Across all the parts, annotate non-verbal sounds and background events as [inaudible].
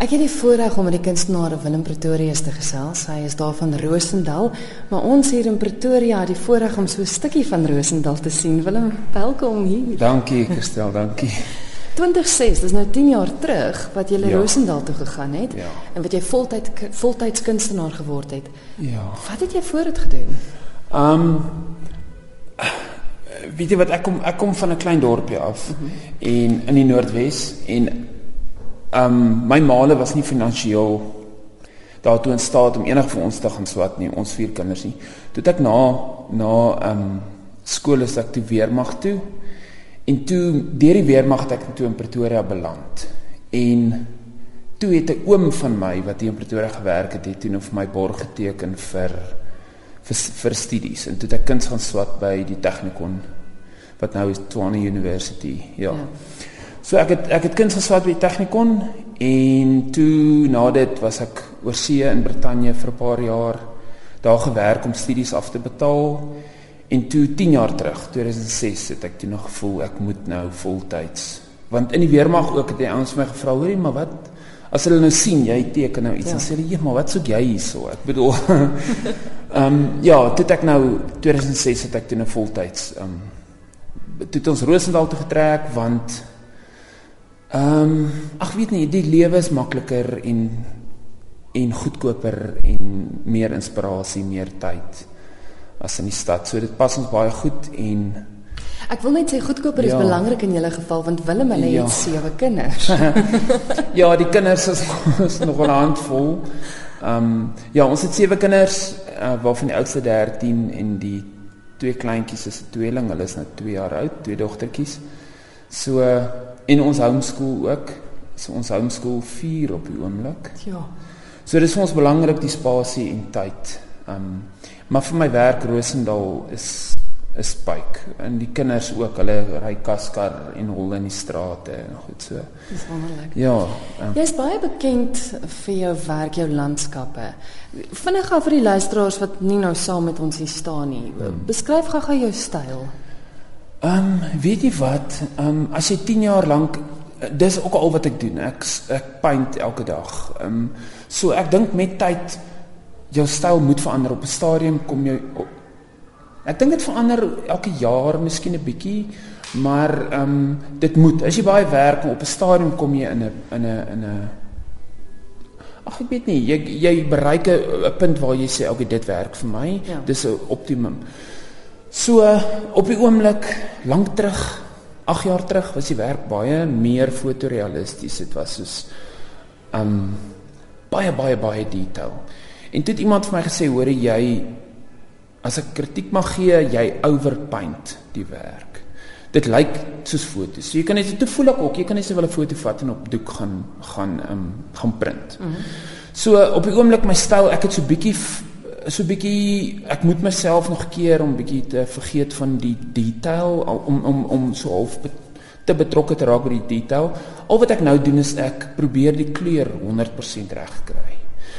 Ek het die voorreg om met die kunstenaar Willem Pretorius te gesels. Hy is daar van Rosendal, maar ons hier in Pretoria het die voorreg om so 'n stukkie van Rosendal te sien. Willem, welkom hier. Dankie, Christel, dankie. [laughs] 2006, dis nou 10 jaar terug wat jy na Ja. Rosendal toe gegaan het Ja. en wat jy voltyd voltyds kunstenaar geword het. Ja. Wat het jy voor dit gedoen? Ehm weet jy wat ek kom ek kom van 'n klein dorpie af en in die Noordwes en ehm my maale was nie finansiëel daartoe in staat om enig vir ons te gaan swat nie, ons vier kinders nie. Toe ek na na ehm skool is ek toe weermag toe en toe deur die weermag het ek toe in Pretoria beland. En toe het 'n oom van my wat hier in Pretoria gewerk het, het toe nou vir my borg geteken vir vir vir studies en toe het ek kuns gaan swat by die Technikon wat nou is Tshwane University. Ja. Ja. So ek het ek het kuns geswat by Technikon en toe na dit was ek oor see in Brittanje vir 'n paar jaar daar gewerk om studies af te betaal. En toe 10 jaar terug, 2006, het ek toe nog gevoel ek moet nou voltyds. Want in die weermag ook het die ouens vir my gevra, hoorie, maar wat as hulle nou sien jy teken nou iets Ja. en sê hulle, "Ja, maar wat soek jy hierso?" Ek bedoel [laughs] Ehm um, ja, toe ek nou 2006 het ek toe nou voltyds ehm um, toe het ons Rosendal toe getrek want ehm um, ag weet nie, die lewe is makliker en en goedkoper en meer inspirasie, meer tyd as in die stad. So dit pas ons baie goed en Ek wil net sê goedkoper is Ja. belangrik in julle geval want Willem hulle Ja. het sewe kinders. [laughs] ja, die kinders is, is nog 'n handvol. Ehm um, ja, ons het sewe kinders uh, waarvan die oudste 13 en die twee kleintjies is 'n tweeling. Hulle is nou 2 jaar oud, twee dogtertjies. So uh, en ons homeschool ook. So ons homeschool 4 op die oomblik. ja. So dis vir ons belangrik die spasie en tyd. Ehm um, maar vir my werk Rosendal is is spyk en die kinders ook. Hulle ry kaskar en hol in die strate en goed so. Dis wonderlik. Ja, um, Jy's baie bekend vir jou werk, jou landskappe. Vinnig gou vir die luisteraars wat nie nou saam met ons hier staan nie. Beskryf gou-gou jou styl. Ehm um, weet jy wat? Ehm um, as jy 10 jaar lank dis ook al wat ek doen. Ek ek paint elke dag. Ehm um, so ek dink met tyd jou styl moet verander op 'n stadium kom jy op, Ek dink dit verander elke jaar miskien 'n bietjie, maar ehm um, dit moet. As jy baie werk op 'n stadium kom jy in 'n in 'n in 'n Ag ek weet nie, jy jy bereik 'n punt waar jy sê okay, dit werk vir my. Ja. Dis 'n optimum. So op die oomblik lank terug, 8 jaar terug was die werk baie meer fotorealisties. Dit was soos um baie baie baie detail. En toe het iemand vir my gesê, "Hoor jy as ek kritiek mag gee, jy overpaint die werk." Dit lyk soos foto's. So jy kan net toe voel ek ook, jy kan net sê wel 'n foto vat en op doek gaan gaan um gaan print. Mm -hmm. So op die oomblik my styl, ek het so bietjie so bietjie ek moet myself nog keer om bietjie te vergeet van die detail al- om om om so half be- te betrokke te raak by die detail. Al wat ek nou doen is ek probeer die kleur 100% reg kry.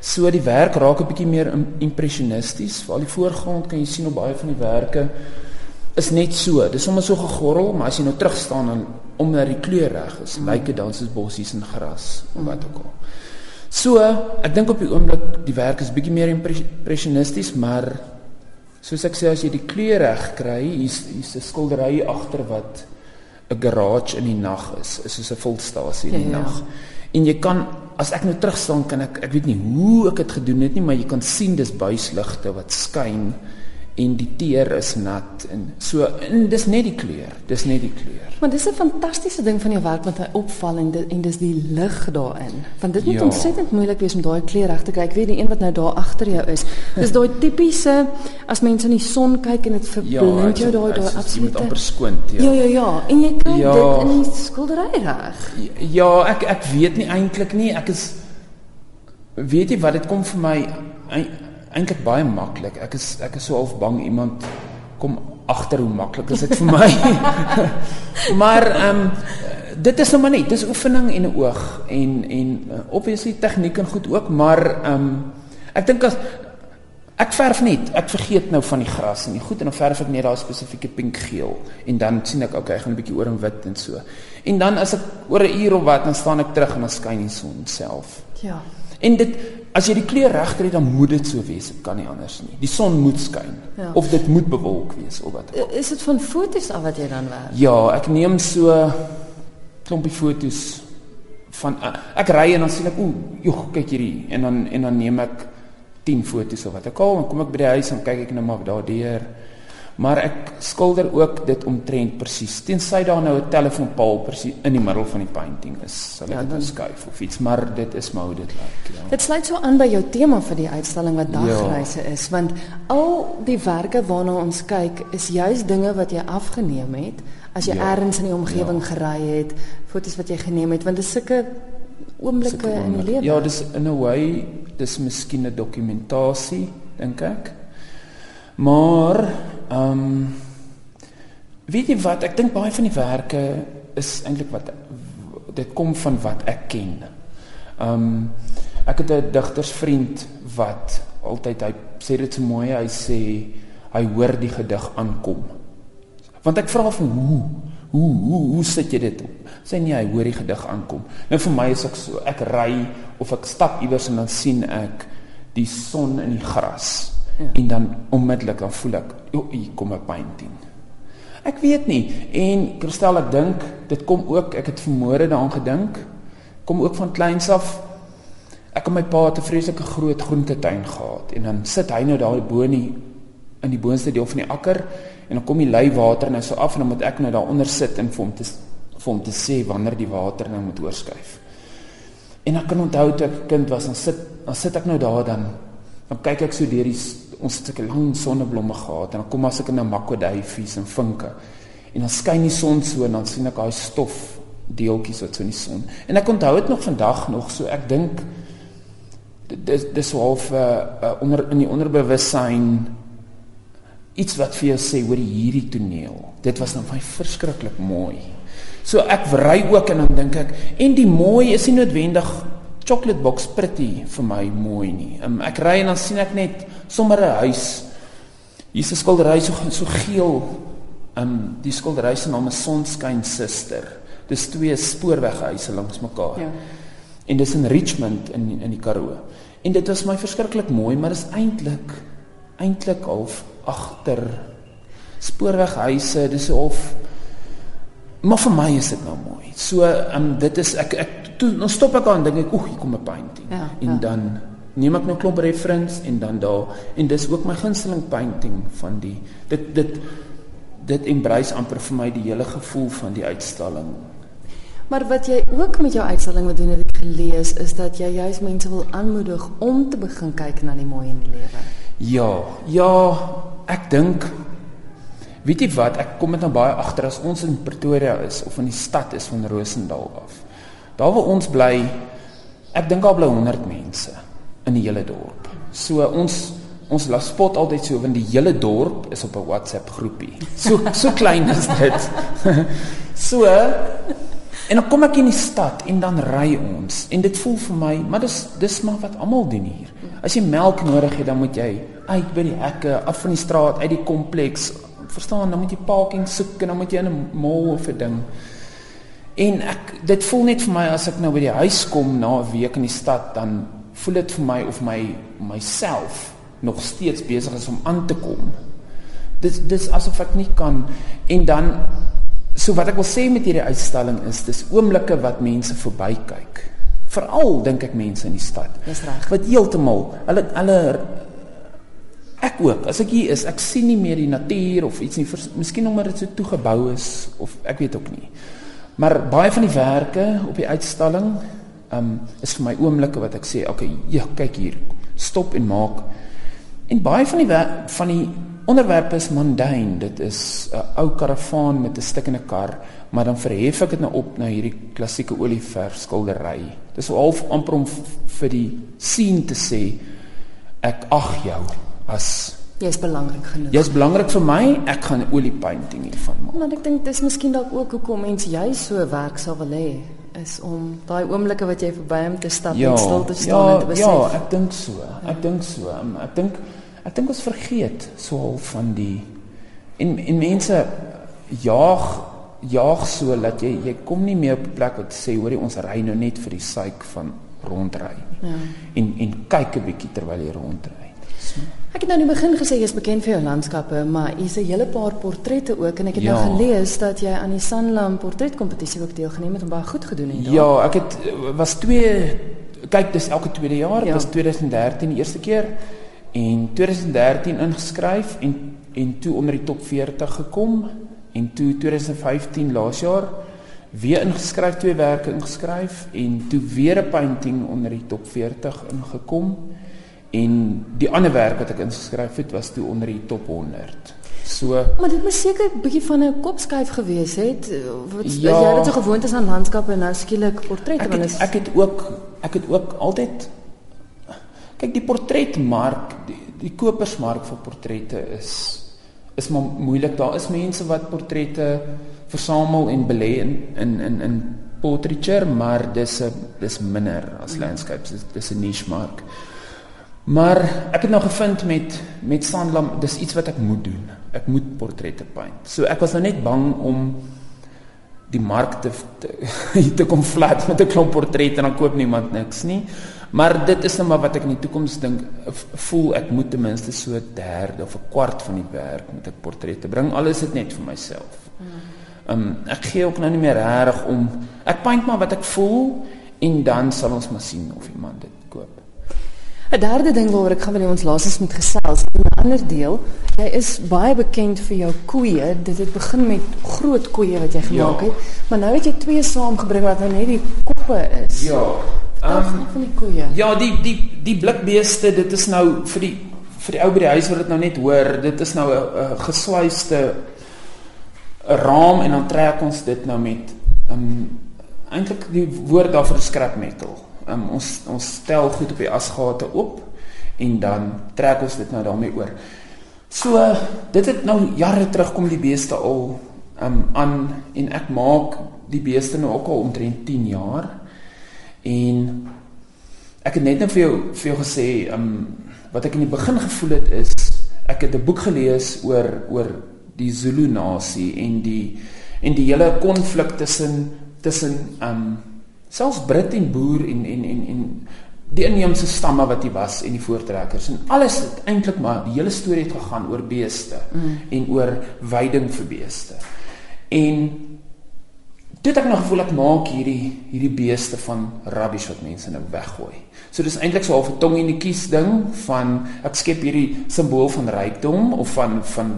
So die werk raak 'n bietjie meer im- impressionisties. Veral die voorgrond kan jy sien op baie van die werke is net so. Dis sommer so gegorrel, maar as jy nou terug staan dan omdat die kleur reg is, lyk dit dan soos bossies en gras of wat ook al. So, ek dink op die oomblik die werk is bietjie meer impres- impressionisties, maar soos ek sê as jy die kleur reg kry, hier's hier's 'n skildery agter wat 'n garage in die nag is, is soos 'n volstasie in die Ja, ja. nag. En jy kan as ek nou terug staan kan ek ek weet nie hoe ek dit gedoen het nie, maar jy kan sien dis buisligte wat skyn en die teer is nat en so en dis net die kleur, dis net die kleur. Maar dis 'n fantastiese ding van jou werk wat hy opval en dit, en dis die lig daarin. Want dit moet Ja. ontsettend moeilik wees om daai kleur reg te kry. Ek weet die een wat nou daar agter jou is. Dis daai tipiese as mense in die son kyk en dit verblind jou daai daai jy moet amper skoont, Ja ja ja, en jy kry Ja. dit in die skildery reg. Ja, ek ek weet nie eintlik nie. Ek is weet jy wat dit kom vir my eintlik baie maklik. Ek is ek is so half bang iemand kom agter hoe maklik is dit vir my. [laughs] maar ehm um, dit is nou maar net, dis oefening en 'n oog en en uh, obviously tegniek en goed ook, maar ehm um, ek dink as Ek verf net, ek vergeet nou van die gras en die goed en dan verf ek net daai spesifieke pink geel en dan sien ek okay, ek gaan 'n bietjie oor en wit en so. En dan as ek oor 'n uur of wat dan staan ek terug en dan skyn die son self. Ja. En dit as jy die kleur reg kry dan moet dit so wees, dit kan nie anders nie. Die son moet skyn Ja. of dit moet bewolk wees of wat. Is dit van fotos af wat jy dan werk? Ja, ek neem so klompie foto's van ek ry en dan sien ek ooh, joh, kyk hierdie en dan en dan neem ek 10 foto's of wat ek al dan kom ek by die huis en kyk ek net maar daardeur. Maar ek skilder ook dit omtrent presies. Tensy daar nou 'n telefoonpaal presies in die middel van die painting is, sal ek Ja, ja, dit dan- beskuif of iets, maar dit is maar hoe dit lyk, ja. Dit sluit so aan by jou tema vir die uitstalling wat Ja. dagreise is, want al die werke waarna ons kyk is juis dinge wat jy afgeneem het as jy Ja. ergens in die omgewing Ja. gery het, foto's wat jy geneem het, want dit is sulke oomblikke in die lewe. Ja, dis in 'n way, dis miskien 'n dokumentasie, dink ek. Maar ehm um, weet jy wat, ek dink baie van die werke is eintlik wat dit kom van wat ek ken. Ehm um, ek het 'n digtersvriend wat altyd hy sê dit so mooi, hy sê hy hoor die gedig aankom. Want ek vra van hoe hoe hoe hoe sit jy dit op? Sê nee, hy hoor die gedig aankom. Nou vir my is ek so, ek ry of ek stap iewers en dan sien ek die son in die gras. Ja. En dan onmiddellik dan voel ek, o, hier kom 'n painting. Ek weet nie en Christel ek dink dit kom ook ek het vanmôre daaraan gedink kom ook van kleins af ek en my pa het 'n vreeslike groot groentetuin gehad en dan sit hy nou daar bo in die in die boonste deel van die akker en dan kom die lei water nou so af en dan moet ek nou daaronder sit en vir hom te vir hom te sê wanneer die water nou moet oorskuif. En ek kan onthou toe ek 'n kind was dan sit dan sit ek nou daar dan dan kyk ek so deur die ons het sulke lang sonneblomme gehad en dan kom as ek in 'n makwaduifies en vinke en dan skyn die son so en dan sien ek daai stof deeltjies wat so in die son. En ek onthou dit nog vandag nog so ek dink dis dis so half 'n uh, uh, onder in die onderbewussyn iets wat vir jou sê hoor hierdie toneel. Dit was nou baie verskriklik mooi. So ek ry ook en dan dink ek en die mooi is nie noodwendig chocolate box pretty vir my mooi nie. Um, ek ry en dan sien ek net sommer 'n huis. Hier's 'n skildery so so geel. Um die skildery se naam is Sonskyn Suster. Dis twee spoorweghuise langs mekaar. Ja. En dis in Richmond in in die Karoo. En dit was my verskriklik mooi, maar dis eintlik eintlik half agter spoorweghuise, dis of maar vir my is dit nou mooi. So, um, dit is ek ek toe dan stop ek aan dink ek, oek, hier kom 'n painting. Ja, en ja. dan neem ek nou klomp reference en dan daar en dis ook my gunsteling painting van die dit dit dit embrace amper vir my die hele gevoel van die uitstalling. Maar wat jy ook met jou uitstalling wil doen het ek gelees is dat jy juis mense wil aanmoedig om te begin kyk na die mooi in die lewe. Ja, ja, ek dink weet jy wat, ek kom dit nou baie agter as ons in Pretoria is of in die stad is van Rosendal af. Daar waar ons bly, ek dink daar bly 100 mense in die hele dorp. So ons ons laat spot altyd so want die hele dorp is op 'n WhatsApp groepie. So so [laughs] klein is dit. [laughs] so en dan kom ek in die stad en dan ry ons en dit voel vir my, maar dis dis maar wat almal doen hier. As jy melk nodig het, dan moet jy uit by die hekke, af van die straat, uit die kompleks. Verstaan, dan moet jy parking soek en dan moet jy in 'n mall of 'n ding. En ek dit voel net vir my as ek nou by die huis kom na 'n week in die stad, dan voel dit vir my of my myself nog steeds besig is om aan te kom. Dit dis asof ek nie kan en dan so wat ek wil sê met hierdie uitstalling is dis oomblikke wat mense verbykyk. Veral dink ek mense in die stad. Dis reg. Wat heeltemal hulle hulle ek ook as ek hier is, ek sien nie meer die natuur of iets nie. Miskien omdat dit so toegebou is of ek weet ook nie. Maar baie van die werke op die uitstalling um is vir my oomblikke wat ek sê, okay, ja, kyk hier. Stop en maak. En baie van die van die onderwerpe is mundane. Dit is 'n ou karavaan met 'n stikkende kar, maar dan verhef ek dit nou op na hierdie klassieke olieverf skildery. Dis half amper om vir die sien te sê ek ag jou as Jy's belangrik genoeg. jy's belangrik vir my, ek gaan 'n olie painting hiervan maak. Want ek dink dis miskien dalk ook hoekom mense jy so werk sal wil hê is om daai oomblikke wat jy verby hom te stap en stil te staan en te besef. Ja, ek dink so. Ek dink so. Um, Ek dink ek dink ons vergeet so al van die en en mense jaag jaag so dat jy jy kom nie meer op 'n plek wat sê hoorie ons ry nou net vir die syk van rondry nie. Ja. En en kyk 'n bietjie terwyl jy rondry. So. Ek het nou in die begin gesê jy is bekend vir jou landskappe, maar hier's 'n hele paar portrette ook en ek het nou ja. nou gelees dat jy aan die Sanlam portretkompetisie ook deelgeneem het en baie goed gedoen het. Ja, ek het was twee kyk dis elke tweede jaar, ja. dit was 2013 die eerste keer en 2013 ingeskryf en en toe onder die top 40 gekom en toe 2015 laas jaar weer ingeskryf twee werke ingeskryf en toe weer 'n painting onder die top 40 ingekom en die ander werk wat ek ingeskryf het was toe onder die top 100. So Maar dit moet seker 'n bietjie van 'n kopskuif gewees het. Wat ja, jy het so gewoond is aan landskappe en nou skielik portrette want is Ek het ook ek het ook altyd kyk die portretmark die, die kopersmark vir portrette is is maar moeilik. Daar is mense wat portrette versamel en belê in in in in portraiture, maar dis 'n dis minder as landscapes. Dis dis 'n niche mark. Maar ek het nou gevind met met Sanlam, dis iets wat ek moet doen. Ek moet portrette paint. So ek was nou net bang om die mark te te, [laughs] te kom flat met 'n klomp portrette en dan koop niemand niks nie. Maar dit is nou maar wat ek in die toekoms dink voel ek moet ten minste so 'n derde of 'n kwart van die werk met 'n portrette bring. Alles is net vir myself. Ehm um, ek gee ook nou nie meer reg om ek paint maar wat ek voel en dan sal ons maar sien of iemand dit. 'n Derde ding waaroor ek gaan wil hê ons laasens moet gesels, 'n ander deel. Jy is baie bekend vir jou koeie. Dit het begin met groot koeie wat jy gemaak ja. het, maar nou het jy twee saamgebring wat nou net die koppe is. Ja. Um, van die koeie. Ja, die die die blikbeeste, dit is nou vir die vir die ou by die huis wat dit nou net hoor, dit is nou 'n gesluiste 'n raam en dan trek ons dit nou met um eintlik die woord daarvoor scrap metal. Um ons ons stel goed op die asgate op en dan trek ons dit nou daarmee oor. So dit het nou jare terug kom die beeste al um aan en ek maak die beeste nou ook al omtrent 10 jaar. En ek het net nou vir jou vir jou gesê, um wat ek in die begin gevoel het is ek het 'n boek gelees oor oor die Zulu nasie en die en die hele konflik tussen tussen um selfs Brit en boer en en en en die inheemse stamme wat hier was en die voortrekkers en alles het eintlik maar die hele storie het gegaan oor beeste mm. en oor veiding vir beeste. En Toe het ek nog gevoel ek maak hierdie hierdie beeste van rubbish wat mense nou weggooi. So dis eintlik so half 'n tong in die kies ding van ek skep hierdie simbool van rykdom of van van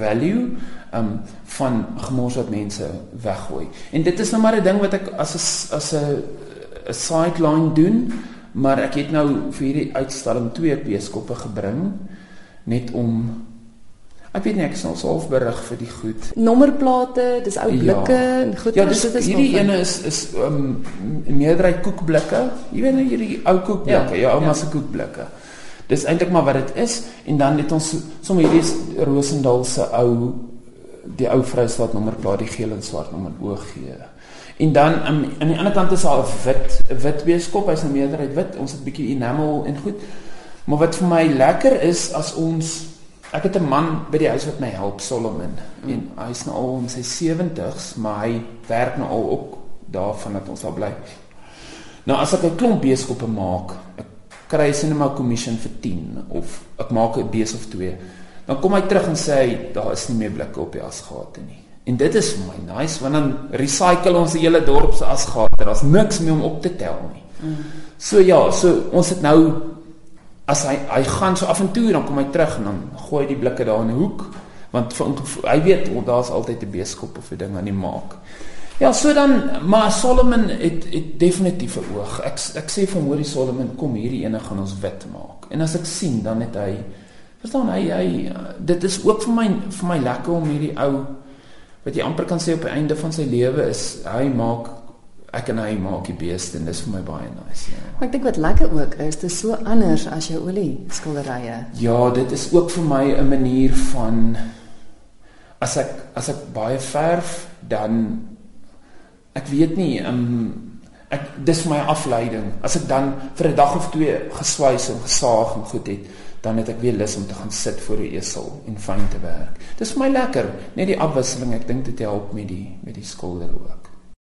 value um van gemors wat mense weggooi. En dit is nou maar 'n ding wat ek as 'n as 'n 'n sideline doen, maar ek het nou vir hierdie uitstalling twee beeskoppe gebring net om Ek weet nie ek sal self berig vir die goed. Nommerplate, dis ou blikke ja. en goed. Ja, dis, dit is hierdie ene is is um meerderheid koekblikke. Jy weet nou hierdie ou koekblikke, ja, jou ouma ja. se koekblikke. Dis eintlik maar wat dit is en dan het ons sommer hierdie Rosendal se ou die ou Vrystaat nommerplaat, die geel en swart nommer OG. En dan um, aan die ander kant is daar 'n wit wit beeskop, hy's 'n meerderheid wit. Ons het 'n bietjie enamel en goed. Maar wat vir my lekker is as ons Ek het 'n man by die huis wat my help, Solomon. Mm. En hy's nou al in sy 70's, maar hy werk nou al ook daarvan dat ons daar bly. Nou as ek 'n klomp beeskoppe maak, ek kry maar kommissie vir 10 of ek maak 'n bees of twee. Dan kom hy terug en sê hy daar is nie meer blikke op die asgate nie. En dit is vir my nice want dan recycle ons die hele dorp se asgate. Daar's niks meer om op te tel nie. Mm. So ja, so ons het nou as hy hy gaan so af en toe dan kom hy terug en dan gooi hy die blikke daar in 'n hoek want vir, hy weet oh, daar's altyd 'n beeskop of 'n ding aan die maak. Ja, so dan maar Solomon het het definitief 'n oog. Ek ek sê vir Mori Solomon kom hierdie ene gaan ons wit maak. En as ek sien dan het hy verstaan hy hy dit is ook vir my vir my lekker om hierdie ou wat jy amper kan sê op die einde van sy lewe is hy maak ek en hy maak die beeste en dis vir my baie nice. Ja. Maar ek dink wat lekker ook is, dit is so anders as jou olie skilderye. Ja, dit is ook vir my 'n manier van as ek as ek baie verf dan ek weet nie, um, ek dis my afleiding. As ek dan vir 'n dag of twee geswys en gesaag en goed het, dan het ek weer lus om te gaan sit voor 'n esel en fyn te werk. Dis vir my lekker, net die afwisseling. Ek dink dit help met die met die skilder ook.